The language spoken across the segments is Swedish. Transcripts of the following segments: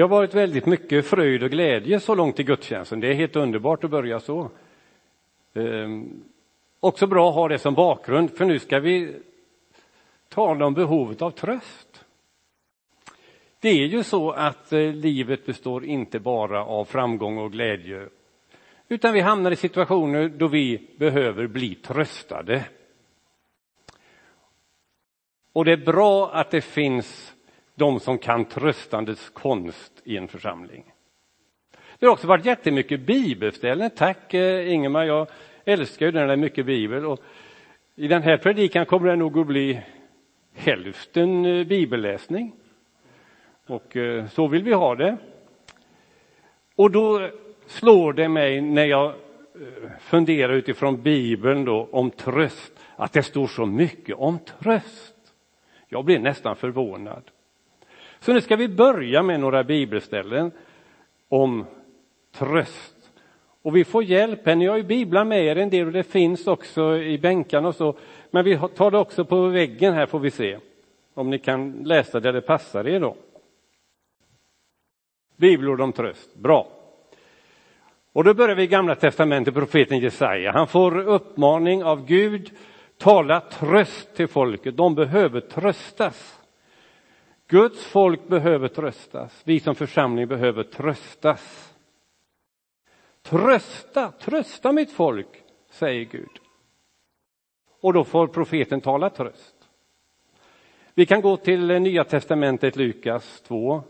Det har varit väldigt mycket fröjd och glädje så långt i gudstjänsten. Det är helt underbart att börja så. Ehm, också bra att ha det som bakgrund, för nu ska vi tala om behovet av tröst. Det är ju så att eh, livet består inte bara av framgång och glädje, utan vi hamnar i situationer då vi behöver bli tröstade. Och det är bra att det finns de som kan tröstandets konst i en församling. Det har också varit jättemycket bibelställen. Tack eh, Ingemar, jag älskar ju den där mycket bibel. Och I den här predikan kommer det nog att bli hälften eh, bibelläsning. Och eh, så vill vi ha det. Och då slår det mig när jag funderar utifrån Bibeln då om tröst, att det står så mycket om tröst. Jag blir nästan förvånad. Så nu ska vi börja med några bibelställen om tröst. Och vi får hjälp här. Ni har ju biblar med er en del och det finns också i bänkarna och så. Men vi tar det också på väggen här får vi se. Om ni kan läsa där det passar er då. Bibelord om tröst. Bra. Och då börjar vi i Gamla testamentet, profeten Jesaja. Han får uppmaning av Gud, tala tröst till folket. De behöver tröstas. Guds folk behöver tröstas. Vi som församling behöver tröstas. Trösta, trösta mitt folk, säger Gud. Och då får profeten tala tröst. Vi kan gå till Nya testamentet, Lukas 2.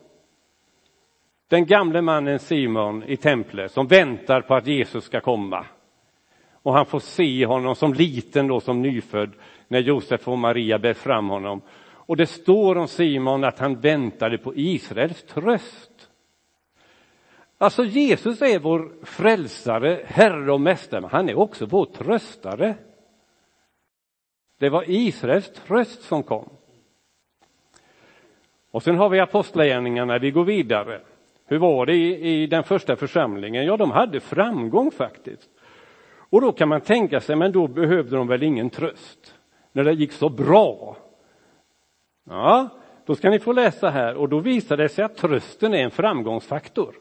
Den gamle mannen Simon i templet som väntar på att Jesus ska komma. Och han får se honom som liten då, som nyfödd, när Josef och Maria bär fram honom. Och det står om Simon att han väntade på Israels tröst. Alltså Jesus är vår frälsare, herre och mästare, men han är också vår tröstare. Det var Israels tröst som kom. Och sen har vi apostlagärningarna, vi går vidare. Hur var det i, i den första församlingen? Ja, de hade framgång faktiskt. Och då kan man tänka sig, men då behövde de väl ingen tröst när det gick så bra. Ja, då ska ni få läsa här och då visar det sig att trösten är en framgångsfaktor.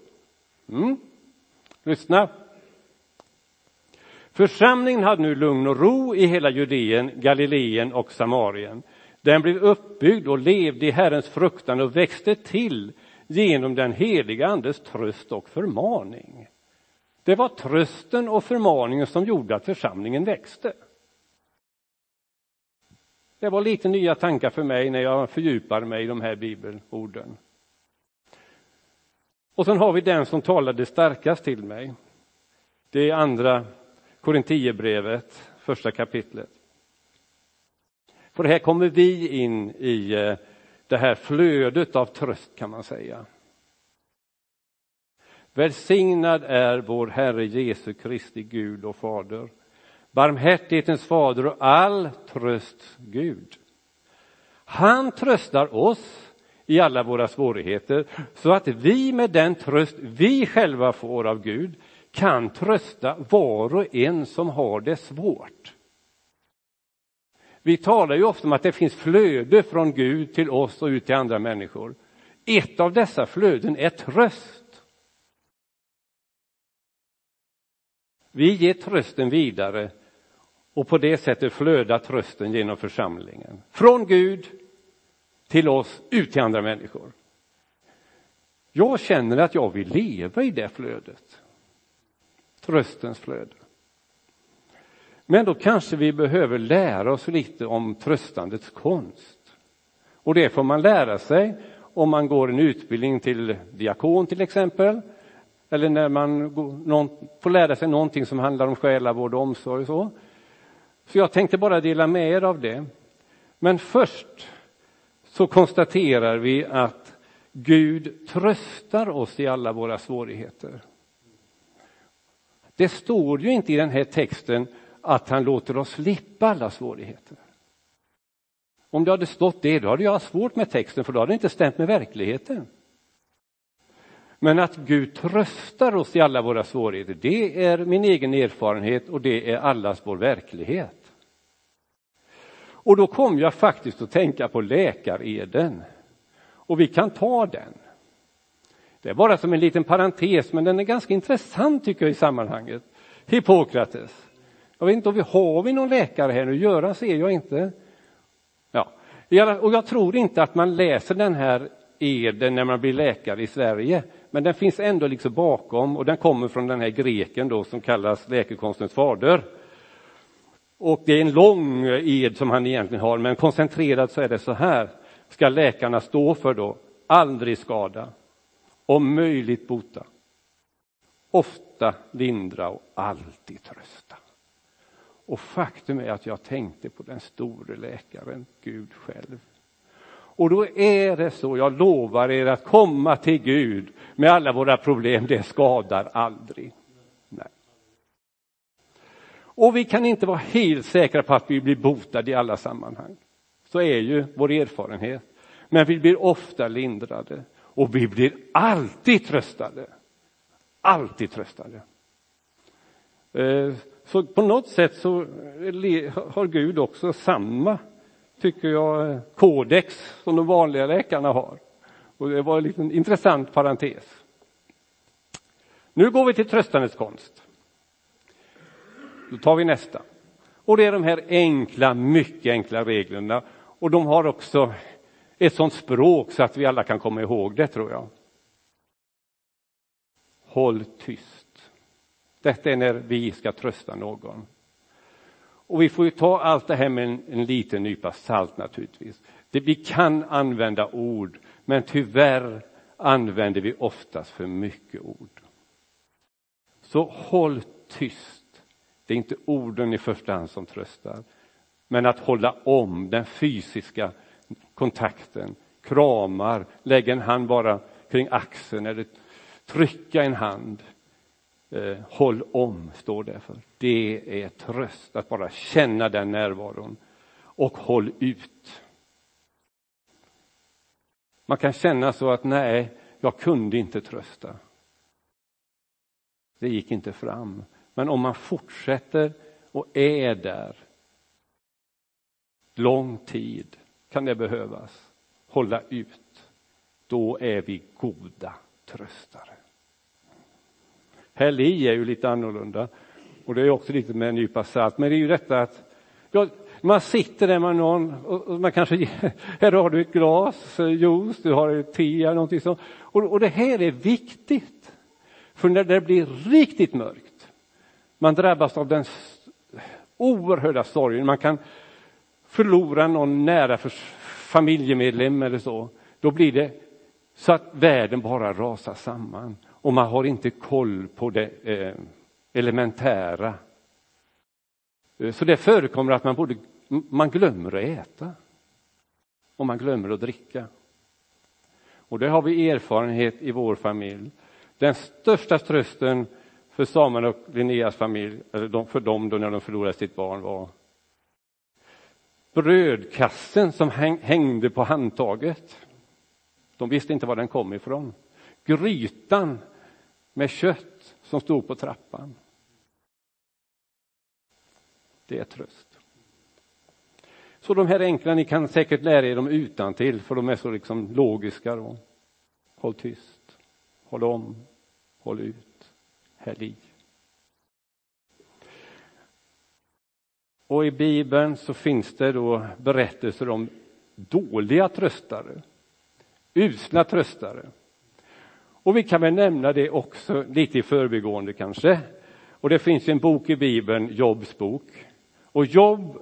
Mm. Lyssna. Församlingen hade nu lugn och ro i hela Judeen, Galileen och Samarien. Den blev uppbyggd och levde i Herrens fruktan och växte till genom den heliga Andes tröst och förmaning. Det var trösten och förmaningen som gjorde att församlingen växte. Det var lite nya tankar för mig när jag fördjupade mig i de här bibelorden. Och sen har vi den som talade starkast till mig. Det är andra Korintierbrevet, första kapitlet. För här kommer vi in i eh, det här flödet av tröst kan man säga. Välsignad är vår Herre Jesu Kristi Gud och Fader barmhärtighetens fader och all trösts Gud. Han tröstar oss i alla våra svårigheter så att vi med den tröst vi själva får av Gud kan trösta var och en som har det svårt. Vi talar ju ofta om att det finns flöde från Gud till oss och ut till andra människor. Ett av dessa flöden är tröst. Vi ger trösten vidare och på det sättet flödar trösten genom församlingen. Från Gud till oss, ut till andra människor. Jag känner att jag vill leva i det flödet. Tröstens flöde. Men då kanske vi behöver lära oss lite om tröstandets konst. Och det får man lära sig om man går en utbildning till diakon till exempel. Eller när man får lära sig någonting som handlar om själavård och omsorg och så. Så jag tänkte bara dela med er av det. Men först så konstaterar vi att Gud tröstar oss i alla våra svårigheter. Det står ju inte i den här texten att han låter oss slippa alla svårigheter. Om det hade stått det, då hade jag haft svårt med texten, för då hade det inte stämt med verkligheten. Men att Gud tröstar oss i alla våra svårigheter, det är min egen erfarenhet och det är allas vår verklighet. Och då kom jag faktiskt att tänka på läkareden. Och vi kan ta den. Det är bara som en liten parentes, men den är ganska intressant tycker jag i sammanhanget. Hippokrates. Jag vet inte om vi har vi någon läkare här nu, Göran ser jag inte. Ja, och jag tror inte att man läser den här eden när man blir läkare i Sverige, men den finns ändå liksom bakom och den kommer från den här greken då som kallas läkekonstens fader. Och det är en lång ed som han egentligen har, men koncentrerat så är det så här, ska läkarna stå för då, aldrig skada, om möjligt bota, ofta lindra och alltid trösta. Och faktum är att jag tänkte på den store läkaren, Gud själv. Och då är det så, jag lovar er att komma till Gud med alla våra problem, det skadar aldrig. Och vi kan inte vara helt säkra på att vi blir botade i alla sammanhang. Så är ju vår erfarenhet. Men vi blir ofta lindrade och vi blir alltid tröstade. Alltid tröstade. Eh, så på något sätt så har Gud också samma, tycker jag, kodex som de vanliga läkarna har. Och det var en liten intressant parentes. Nu går vi till tröstandets konst. Då tar vi nästa. Och det är de här enkla, mycket enkla reglerna. Och de har också ett sånt språk så att vi alla kan komma ihåg det, tror jag. Håll tyst. Detta är när vi ska trösta någon. Och vi får ju ta allt det här med en, en liten nypa salt naturligtvis. Det, vi kan använda ord, men tyvärr använder vi oftast för mycket ord. Så håll tyst. Det är inte orden i första hand som tröstar, men att hålla om den fysiska kontakten, kramar, lägga en hand bara kring axeln eller trycka en hand. Eh, håll om, står det för. Det är tröst att bara känna den närvaron. Och håll ut. Man kan känna så att nej, jag kunde inte trösta. Det gick inte fram. Men om man fortsätter och är där lång tid kan det behövas. Hålla ut. Då är vi goda tröstare. Häll är ju lite annorlunda och det är också lite med en nypa salt. Men det är ju detta att ja, man sitter där med någon och man kanske här har du ett glas eh, juice, du har ett te eller någonting sånt. Och, och det här är viktigt. För när det blir riktigt mörkt, man drabbas av den oerhörda sorgen, man kan förlora någon nära familjemedlem eller så, då blir det så att världen bara rasar samman och man har inte koll på det eh, elementära. Eh, så det förekommer att man, både, man glömmer att äta och man glömmer att dricka. Och det har vi erfarenhet i vår familj. Den största trösten för Samuel och Linneas familj, eller för dem då när de förlorade sitt barn var brödkassen som hängde på handtaget. De visste inte var den kom ifrån. Grytan med kött som stod på trappan. Det är tröst. Så de här enkla, ni kan säkert lära er dem utan till för de är så liksom logiska. Då. Håll tyst, håll om, håll ut, häll i. Och i Bibeln så finns det då berättelser om dåliga tröstare, usla tröstare. Och vi kan väl nämna det också lite i förbigående kanske. Och det finns en bok i Bibeln, Jobs bok. Och Job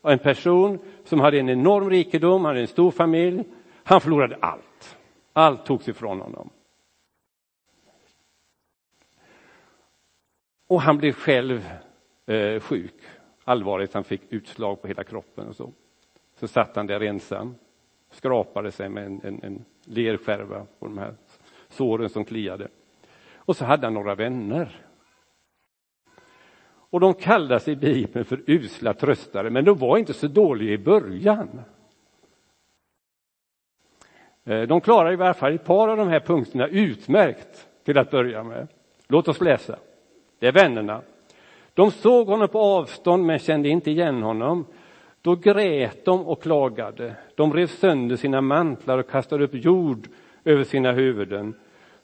var en person som hade en enorm rikedom, hade en stor familj. Han förlorade allt. Allt togs ifrån honom. Och han blev själv eh, sjuk allvarligt, han fick utslag på hela kroppen och så. Så satt han där ensam, skrapade sig med en, en, en lerskärva på de här såren som kliade. Och så hade han några vänner. Och de kallas i Bibeln för usla tröstare, men de var inte så dåliga i början. Eh, de klarar i varje fall ett par av de här punkterna utmärkt till att börja med. Låt oss läsa. Det är vännerna. De såg honom på avstånd men kände inte igen honom. Då grät de och klagade. De rev sönder sina mantlar och kastade upp jord över sina huvuden.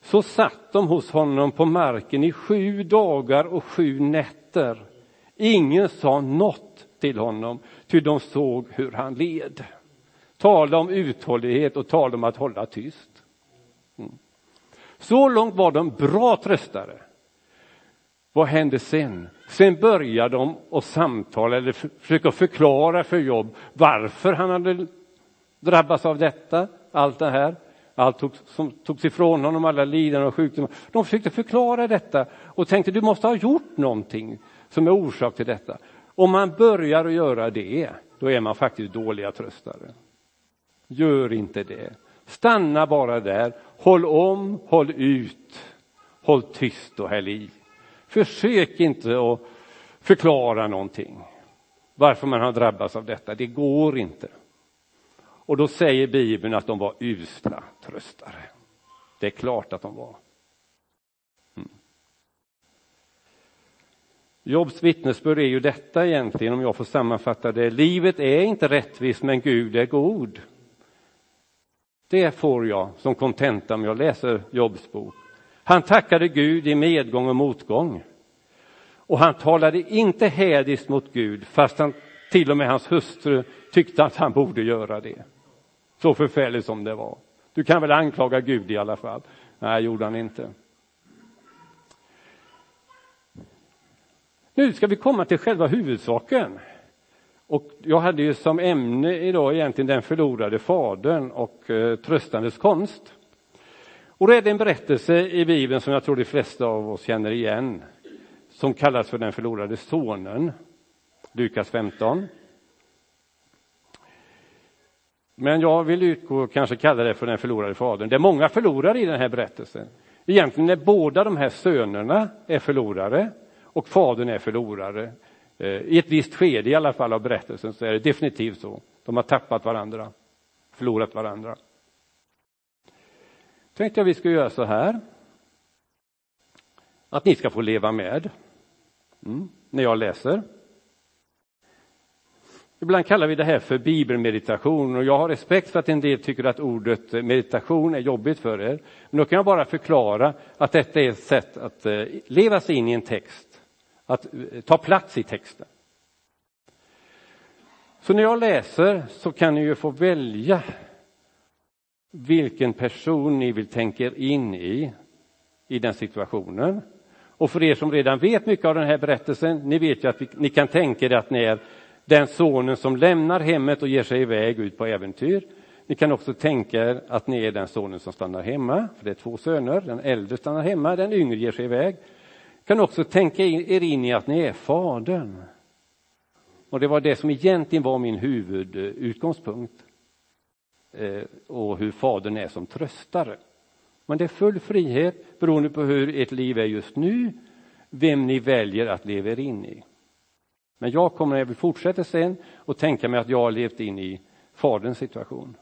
Så satt de hos honom på marken i sju dagar och sju nätter. Ingen sa något till honom, ty de såg hur han led. Tala om uthållighet och tala om att hålla tyst. Mm. Så långt var de bra tröstare. Vad hände sen? Sen började de att samtala eller försöka förklara för Jobb varför han hade drabbats av detta, allt det här. Allt tog, som togs ifrån honom, alla lidanden och sjukdomar. De försökte förklara detta och tänkte du måste ha gjort någonting som är orsak till detta. Om man börjar att göra det, då är man faktiskt dåliga tröstare. Gör inte det. Stanna bara där. Håll om, håll ut. Håll tyst och häll i. Försök inte att förklara någonting. Varför man har drabbats av detta. Det går inte. Och då säger Bibeln att de var usla tröstare. Det är klart att de var. Mm. Jobs vittnesbörd är ju detta egentligen, om jag får sammanfatta det. Livet är inte rättvist, men Gud är god. Det får jag som kontenta om jag läser Jobs bok. Han tackade Gud i medgång och motgång. Och han talade inte hädiskt mot Gud, fast han, till och med hans hustru tyckte att han borde göra det. Så förfärligt som det var. Du kan väl anklaga Gud i alla fall? Nej, gjorde han inte. Nu ska vi komma till själva huvudsaken. Och jag hade ju som ämne idag egentligen den förlorade fadern och eh, tröstandes konst. Och då är det en berättelse i Bibeln som jag tror de flesta av oss känner igen, som kallas för den förlorade sonen. Lukas 15. Men jag vill utgå kanske kalla det för den förlorade fadern. Det är många förlorare i den här berättelsen. Egentligen är båda de här sönerna är förlorare och fadern är förlorare. Eh, I ett visst skede i alla fall av berättelsen så är det definitivt så. De har tappat varandra, förlorat varandra. Tänkte jag vi ska göra så här. Att ni ska få leva med mm, när jag läser. Ibland kallar vi det här för bibelmeditation och jag har respekt för att en del tycker att ordet meditation är jobbigt för er. Men då kan jag bara förklara att detta är ett sätt att eh, leva sig in i en text, att eh, ta plats i texten. Så när jag läser så kan ni ju få välja vilken person ni vill tänka er in i, i den situationen. Och för er som redan vet mycket av den här berättelsen, ni vet ju att vi, ni kan tänka er att ni är den sonen som lämnar hemmet och ger sig iväg ut på äventyr. Ni kan också tänka er att ni är den sonen som stannar hemma, för det är två söner. Den äldre stannar hemma, den yngre ger sig iväg. Ni kan också tänka er in i att ni är fadern. Och det var det som egentligen var min huvudutgångspunkt. Eh, och hur fadern är som tröstare. Men det är full frihet beroende på hur ert liv är just nu, vem ni väljer att leva er in i. Men jag kommer, när jag vill fortsätta sen, och tänka mig att jag har levt in i faderns situation.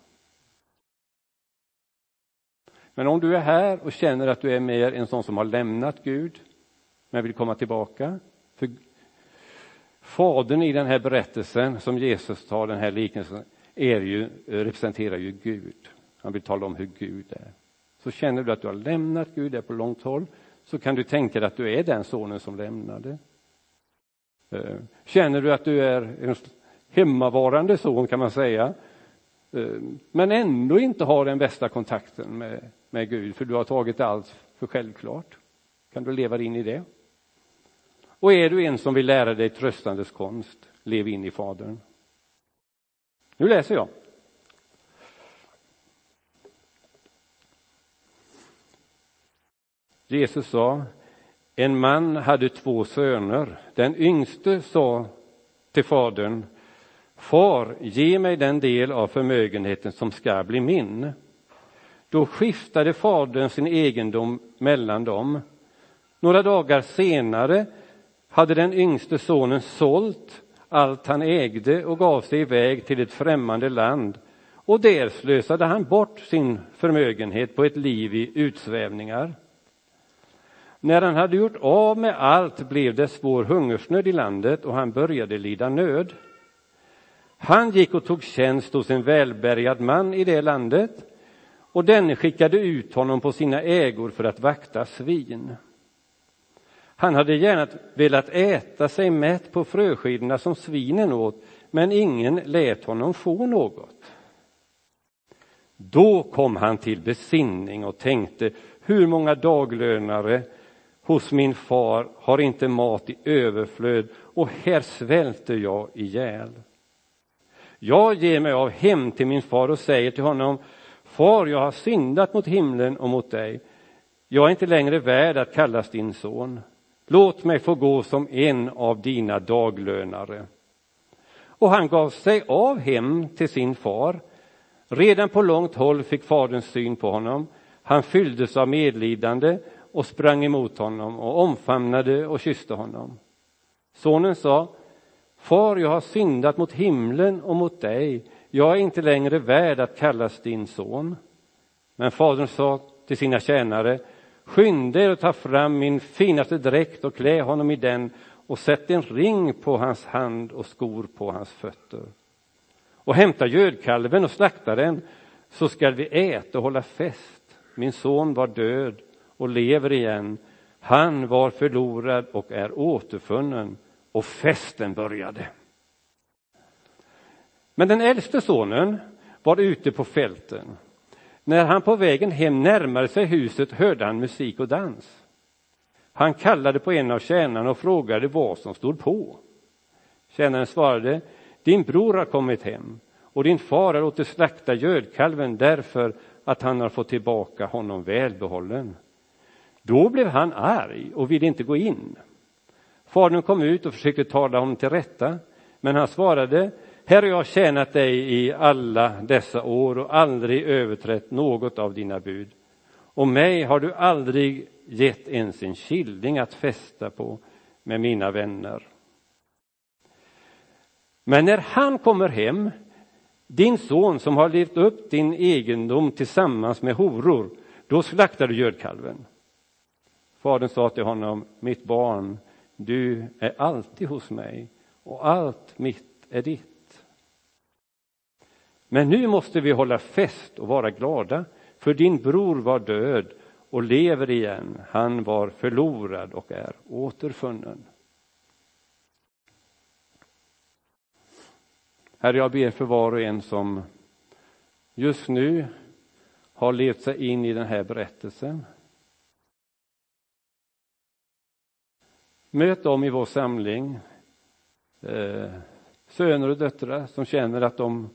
Men om du är här och känner att du är mer en sån som har lämnat Gud, men vill komma tillbaka. För Fadern i den här berättelsen som Jesus tar, den här liknelsen, är ju, eh, representerar ju Gud. Han vill tala om hur Gud är. Så känner du att du har lämnat Gud, är på långt håll, så kan du tänka dig att du är den sonen som lämnade. Eh, känner du att du är en hemmavarande son kan man säga, eh, men ändå inte har den bästa kontakten med, med Gud för du har tagit allt för självklart. Kan du leva in i det? Och är du en som vill lära dig tröstandes konst, lev in i Fadern. Nu läser jag. Jesus sa, en man hade två söner. Den yngste sa till fadern, Far, ge mig den del av förmögenheten som ska bli min. Då skiftade fadern sin egendom mellan dem. Några dagar senare hade den yngste sonen sålt allt han ägde och gav sig iväg till ett främmande land och där slösade han bort sin förmögenhet på ett liv i utsvävningar. När han hade gjort av med allt blev det svår hungersnöd i landet och han började lida nöd. Han gick och tog tjänst hos en välbärgad man i det landet och denne skickade ut honom på sina ägor för att vakta svin. Han hade gärna velat äta sig mätt på fröskidorna som svinen åt, men ingen lät honom få något. Då kom han till besinning och tänkte, hur många daglönare hos min far har inte mat i överflöd och här svälter jag ihjäl. Jag ger mig av hem till min far och säger till honom, far, jag har syndat mot himlen och mot dig. Jag är inte längre värd att kallas din son. Låt mig få gå som en av dina daglönare. Och han gav sig av hem till sin far. Redan på långt håll fick fadern syn på honom. Han fylldes av medlidande och sprang emot honom och omfamnade och kysste honom. Sonen sa, Far, jag har syndat mot himlen och mot dig. Jag är inte längre värd att kallas din son. Men fadern sa till sina tjänare, skynda er och ta fram min finaste dräkt och klä honom i den och sätt en ring på hans hand och skor på hans fötter. Och hämta gödkalven och slakta den, så skall vi äta och hålla fest. Min son var död och lever igen. Han var förlorad och är återfunnen och festen började. Men den äldste sonen var ute på fälten. När han på vägen hem närmade sig huset hörde han musik och dans. Han kallade på en av tjänarna och frågade vad som stod på. Tjänaren svarade, din bror har kommit hem och din far har låtit slakta gödkalven därför att han har fått tillbaka honom välbehållen. Då blev han arg och ville inte gå in. Fadern kom ut och försökte tala honom till rätta, men han svarade, här har jag tjänat dig i alla dessa år och aldrig överträtt något av dina bud. Och mig har du aldrig gett ens en killing att fästa på med mina vänner. Men när han kommer hem, din son som har levt upp din egendom tillsammans med horor, då slaktar du gödkalven. Fadern sa till honom, mitt barn, du är alltid hos mig och allt mitt är ditt. Men nu måste vi hålla fest och vara glada, för din bror var död och lever igen. Han var förlorad och är återfunnen. Herre, jag ber för var och en som just nu har levt sig in i den här berättelsen. Möt dem i vår samling, eh, söner och döttrar som känner att de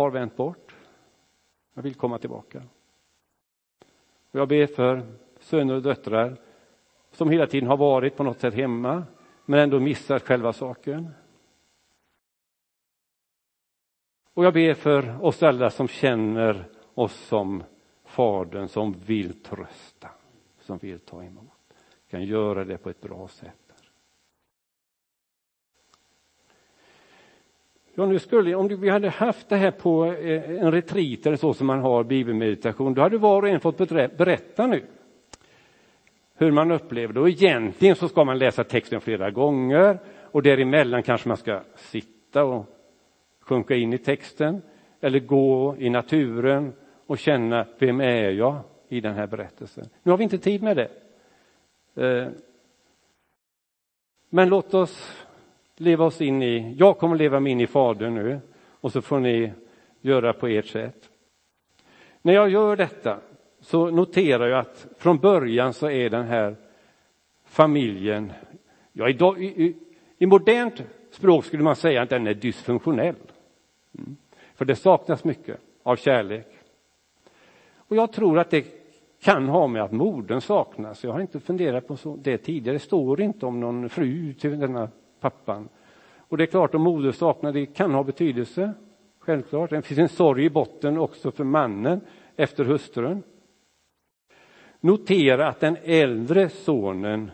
har vänt bort. Jag vill komma tillbaka. Och jag ber för söner och döttrar som hela tiden har varit på något sätt hemma men ändå missat själva saken. Och jag ber för oss alla som känner oss som Fadern som vill trösta, som vill ta emot kan göra det på ett bra sätt. Ja, nu skulle, om vi hade haft det här på eh, en retreat eller så som man har bibelmeditation, då hade var och en fått berätta nu hur man upplevde det. Och egentligen så ska man läsa texten flera gånger och däremellan kanske man ska sitta och sjunka in i texten eller gå i naturen och känna vem är jag i den här berättelsen. Nu har vi inte tid med det. Eh, men låt oss leva oss in i, jag kommer leva mig in i Fadern nu och så får ni göra på ert sätt. När jag gör detta så noterar jag att från början så är den här familjen, ja, i, i, i modernt språk skulle man säga att den är dysfunktionell. Mm. För det saknas mycket av kärlek. Och jag tror att det kan ha med att modern saknas. Jag har inte funderat på det tidigare. Det står inte om någon fru till denna pappan. Och det är klart, om moder saknar, det kan ha betydelse. Självklart. Det finns en sorg i botten också för mannen efter hustrun. Notera att den äldre sonen,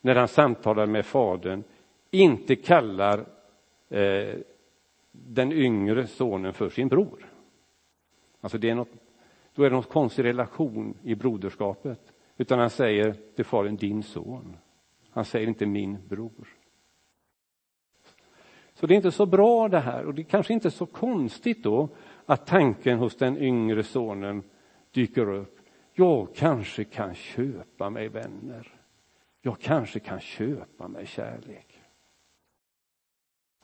när han samtalar med fadern, inte kallar eh, den yngre sonen för sin bror. Alltså det är något då är det någon konstig relation i broderskapet. Utan han säger till fadern, din son. Han säger inte min bror. Så det är inte så bra det här och det är kanske inte så konstigt då att tanken hos den yngre sonen dyker upp. Jag kanske kan köpa mig vänner. Jag kanske kan köpa mig kärlek.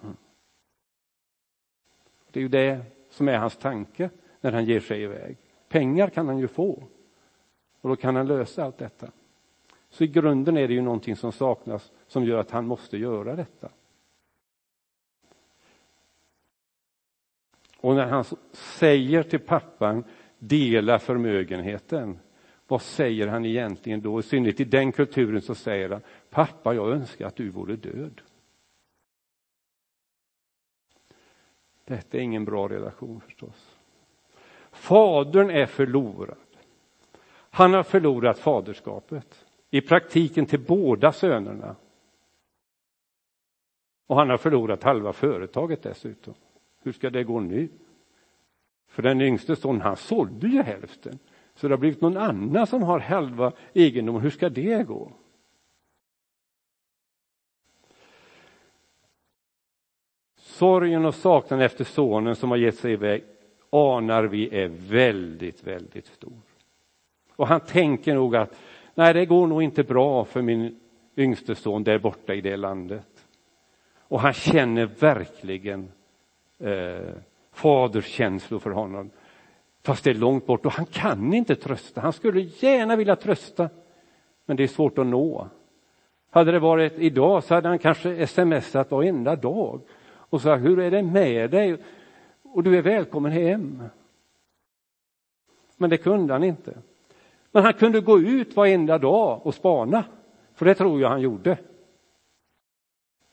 Mm. Det är ju det som är hans tanke när han ger sig iväg. Pengar kan han ju få och då kan han lösa allt detta. Så i grunden är det ju någonting som saknas som gör att han måste göra detta. Och när han säger till pappan dela förmögenheten, vad säger han egentligen då? I synnerhet i den kulturen så säger han pappa, jag önskar att du vore död. Detta är ingen bra relation förstås. Fadern är förlorad. Han har förlorat faderskapet i praktiken till båda sönerna. Och han har förlorat halva företaget dessutom. Hur ska det gå nu? För den yngste sonen, han sålde ju hälften. Så det har blivit någon annan som har halva egendomen. Hur ska det gå? Sorgen och saknaden efter sonen som har gett sig iväg anar vi är väldigt, väldigt stor. Och han tänker nog att nej, det går nog inte bra för min yngste son där borta i det landet. Och han känner verkligen eh, faderskänslor för honom. Fast det är långt bort och han kan inte trösta. Han skulle gärna vilja trösta, men det är svårt att nå. Hade det varit idag så hade han kanske smsat varenda dag och sagt hur är det med dig? Och du är välkommen hem. Men det kunde han inte. Men han kunde gå ut varenda dag och spana, för det tror jag han gjorde.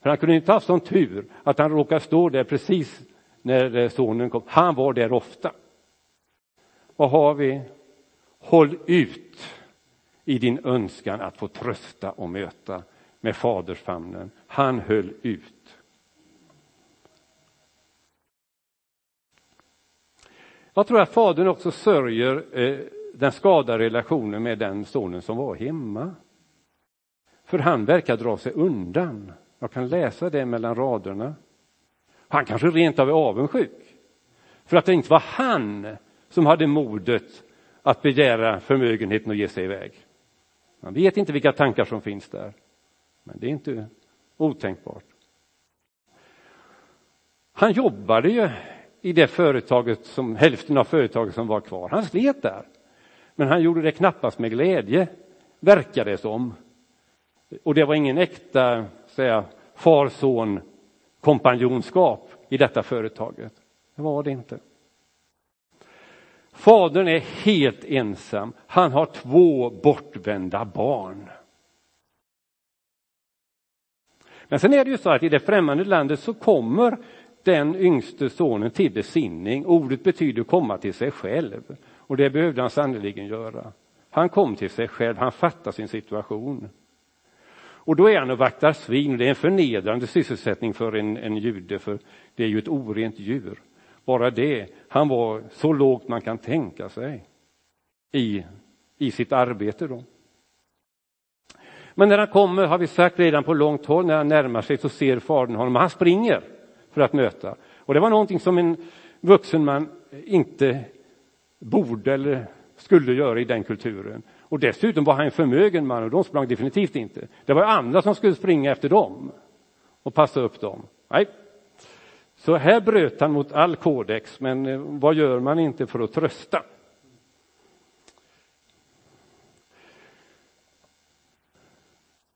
För han kunde inte haft sån tur att han råkade stå där precis när eh, sonen kom. Han var där ofta. Vad har vi? Håll ut i din önskan att få trösta och möta med fadersfamnen. Han höll ut. Jag tror att fadern också sörjer eh, den skadade relationen med den sonen som var hemma. För han verkar dra sig undan. Jag kan läsa det mellan raderna. Han kanske rent av är avundsjuk. För att det inte var han som hade modet att begära förmögenheten och ge sig iväg. Man vet inte vilka tankar som finns där. Men det är inte otänkbart. Han jobbade ju i det företaget som hälften av företaget som var kvar. Han slet där. Men han gjorde det knappast med glädje, verkar det som. Och det var ingen äkta säga, far-son kompanjonskap i detta företaget. Det var det inte. Fadern är helt ensam. Han har två bortvända barn. Men sen är det ju så att i det främmande landet så kommer den yngste sonen till besinning. Ordet betyder komma till sig själv och det behövde han sannerligen göra. Han kom till sig själv, han fattar sin situation. Och då är han och vaktar svin. Det är en förnedrande sysselsättning för en, en jude, för det är ju ett orent djur. Bara det, han var så lågt man kan tänka sig i, i sitt arbete då. Men när han kommer, har vi sagt redan på långt håll, när han närmar sig så ser fadern honom. Han springer för att möta. Och det var någonting som en vuxen man inte borde eller skulle göra i den kulturen. Och dessutom var han en förmögen man och de sprang definitivt inte. Det var andra som skulle springa efter dem och passa upp dem. Nej. Så här bröt han mot all kodex, men eh, vad gör man inte för att trösta?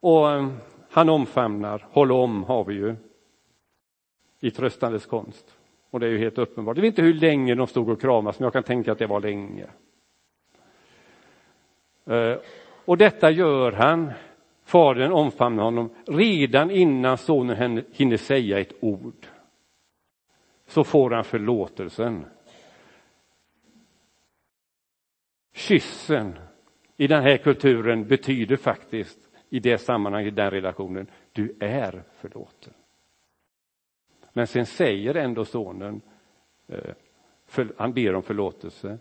Och eh, han omfamnar, håll om har vi ju i tröstandes konst. Och det är ju helt uppenbart. Jag vet inte hur länge de stod och kramas, men jag kan tänka att det var länge. Eh, och detta gör han, fadern omfamnar honom, redan innan sonen hinner säga ett ord. Så får han förlåtelsen. Kyssen i den här kulturen betyder faktiskt i det sammanhanget, i den relationen, du är förlåten. Men sen säger ändå sonen, eh, för, han ber om förlåtelse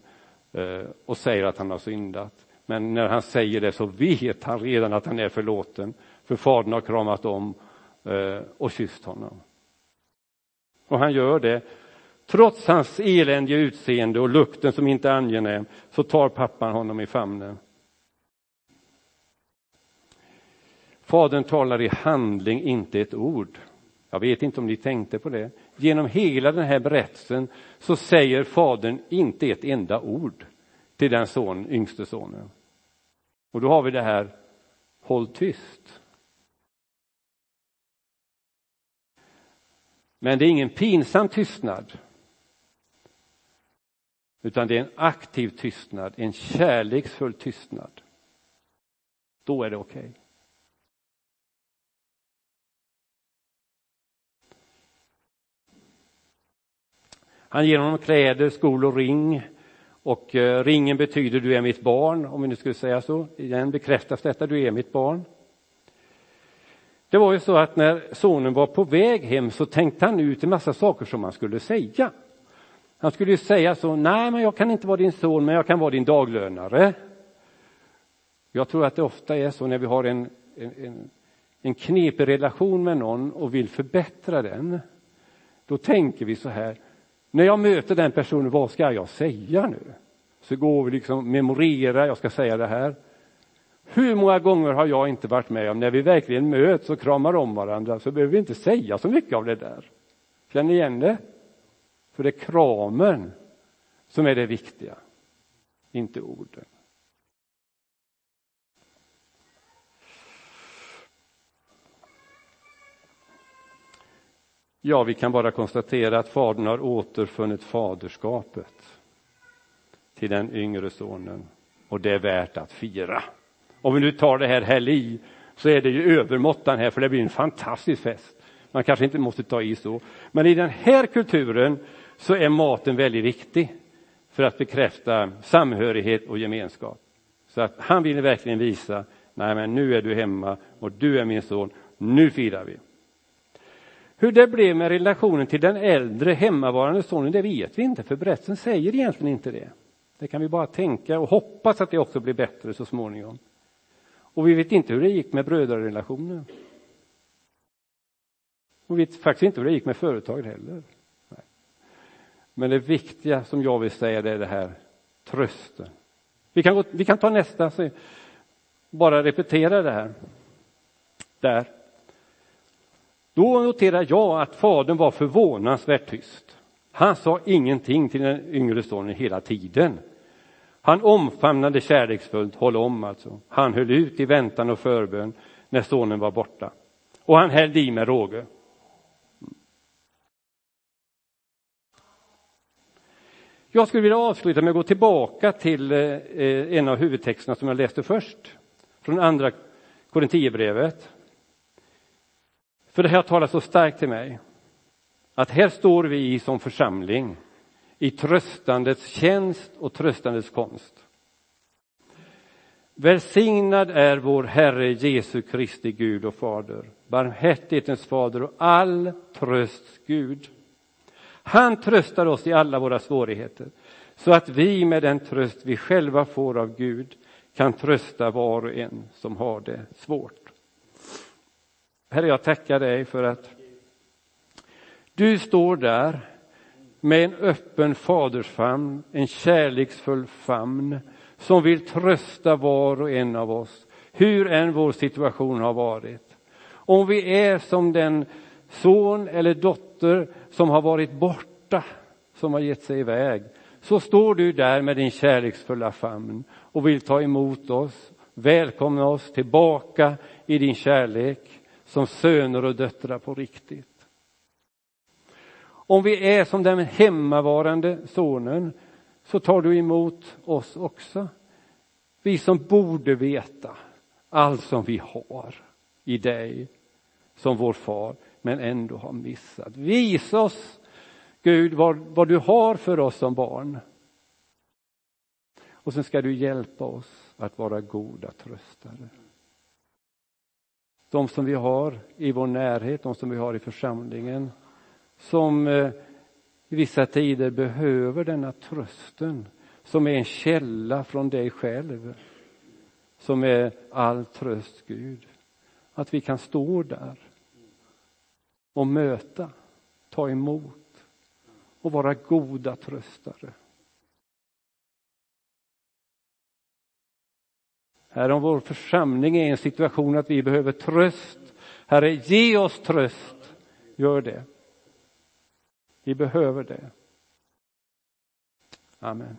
eh, och säger att han har syndat. Men när han säger det så vet han redan att han är förlåten, för fadern har kramat om eh, och kysst honom. Och han gör det Trots hans eländiga utseende och lukten som inte är angenäm så tar pappan honom i famnen. Fadern talar i handling, inte ett ord. Jag vet inte om ni tänkte på det. Genom hela den här berättelsen så säger fadern inte ett enda ord till den son, yngste sonen. Och då har vi det här, håll tyst. Men det är ingen pinsam tystnad. Utan det är en aktiv tystnad, en kärleksfull tystnad. Då är det okej. Okay. Han ger honom kläder, skor och ring. Och eh, ringen betyder du är mitt barn, om vi nu skulle säga så. Igen bekräftas detta, du är mitt barn. Det var ju så att när sonen var på väg hem så tänkte han ut en massa saker som han skulle säga. Han skulle ju säga så, nej men jag kan inte vara din son men jag kan vara din daglönare. Jag tror att det ofta är så när vi har en, en, en knepig relation med någon och vill förbättra den. Då tänker vi så här, när jag möter den personen, vad ska jag säga nu? Så går vi liksom memorera, jag ska säga det här. Hur många gånger har jag inte varit med om när vi verkligen möts och kramar om varandra så behöver vi inte säga så mycket av det där. Känner ni igen det? För det är kramen som är det viktiga, inte orden. Ja, vi kan bara konstatera att fadern har återfunnit faderskapet till den yngre sonen och det är värt att fira. Om vi nu tar det här helg så är det ju övermåttan här för det blir en fantastisk fest. Man kanske inte måste ta i så. Men i den här kulturen så är maten väldigt viktig för att bekräfta samhörighet och gemenskap. Så att han vill verkligen visa, nej men nu är du hemma och du är min son, nu firar vi. Hur det blev med relationen till den äldre hemmavarande sonen, det vet vi inte, för berättelsen säger egentligen inte det. Det kan vi bara tänka och hoppas att det också blir bättre så småningom. Och vi vet inte hur det gick med brödrarelationen. Och vi vet faktiskt inte hur det gick med företaget heller. Nej. Men det viktiga som jag vill säga det är det här trösten. Vi kan, gå, vi kan ta nästa, så bara repetera det här. Där. Då noterar jag att fadern var förvånansvärt tyst. Han sa ingenting till den yngre sonen hela tiden. Han omfamnade kärleksfullt, håll om alltså. Han höll ut i väntan och förbön när sonen var borta. Och han hällde i med råge. Jag skulle vilja avsluta med att gå tillbaka till eh, eh, en av huvudtexterna som jag läste först, från andra Korinthierbrevet. För det här talar så starkt till mig. Att här står vi som församling i tröstandets tjänst och tröstandets konst. Välsignad är vår Herre Jesu Kristi Gud och Fader, barmhärtighetens Fader och all trösts Gud. Han tröstar oss i alla våra svårigheter så att vi med den tröst vi själva får av Gud kan trösta var och en som har det svårt. Herre, jag tackar dig för att du står där med en öppen fadersfamn, en kärleksfull famn som vill trösta var och en av oss, hur än vår situation har varit. Om vi är som den son eller dotter som har varit borta, som har gett sig iväg, så står du där med din kärleksfulla famn och vill ta emot oss, välkomna oss tillbaka i din kärlek som söner och döttrar på riktigt. Om vi är som den hemmavarande sonen så tar du emot oss också. Vi som borde veta allt som vi har i dig som vår far men ändå har missat. Visa oss Gud vad, vad du har för oss som barn. Och sen ska du hjälpa oss att vara goda tröstare. De som vi har i vår närhet, de som vi har i församlingen som eh, i vissa tider behöver denna trösten som är en källa från dig själv som är all tröst, Gud. Att vi kan stå där och möta, ta emot och vara goda tröstare. Herre, om vår församling är i en situation att vi behöver tröst, Herre, ge oss tröst. Gör det. Vi behöver det. Amen.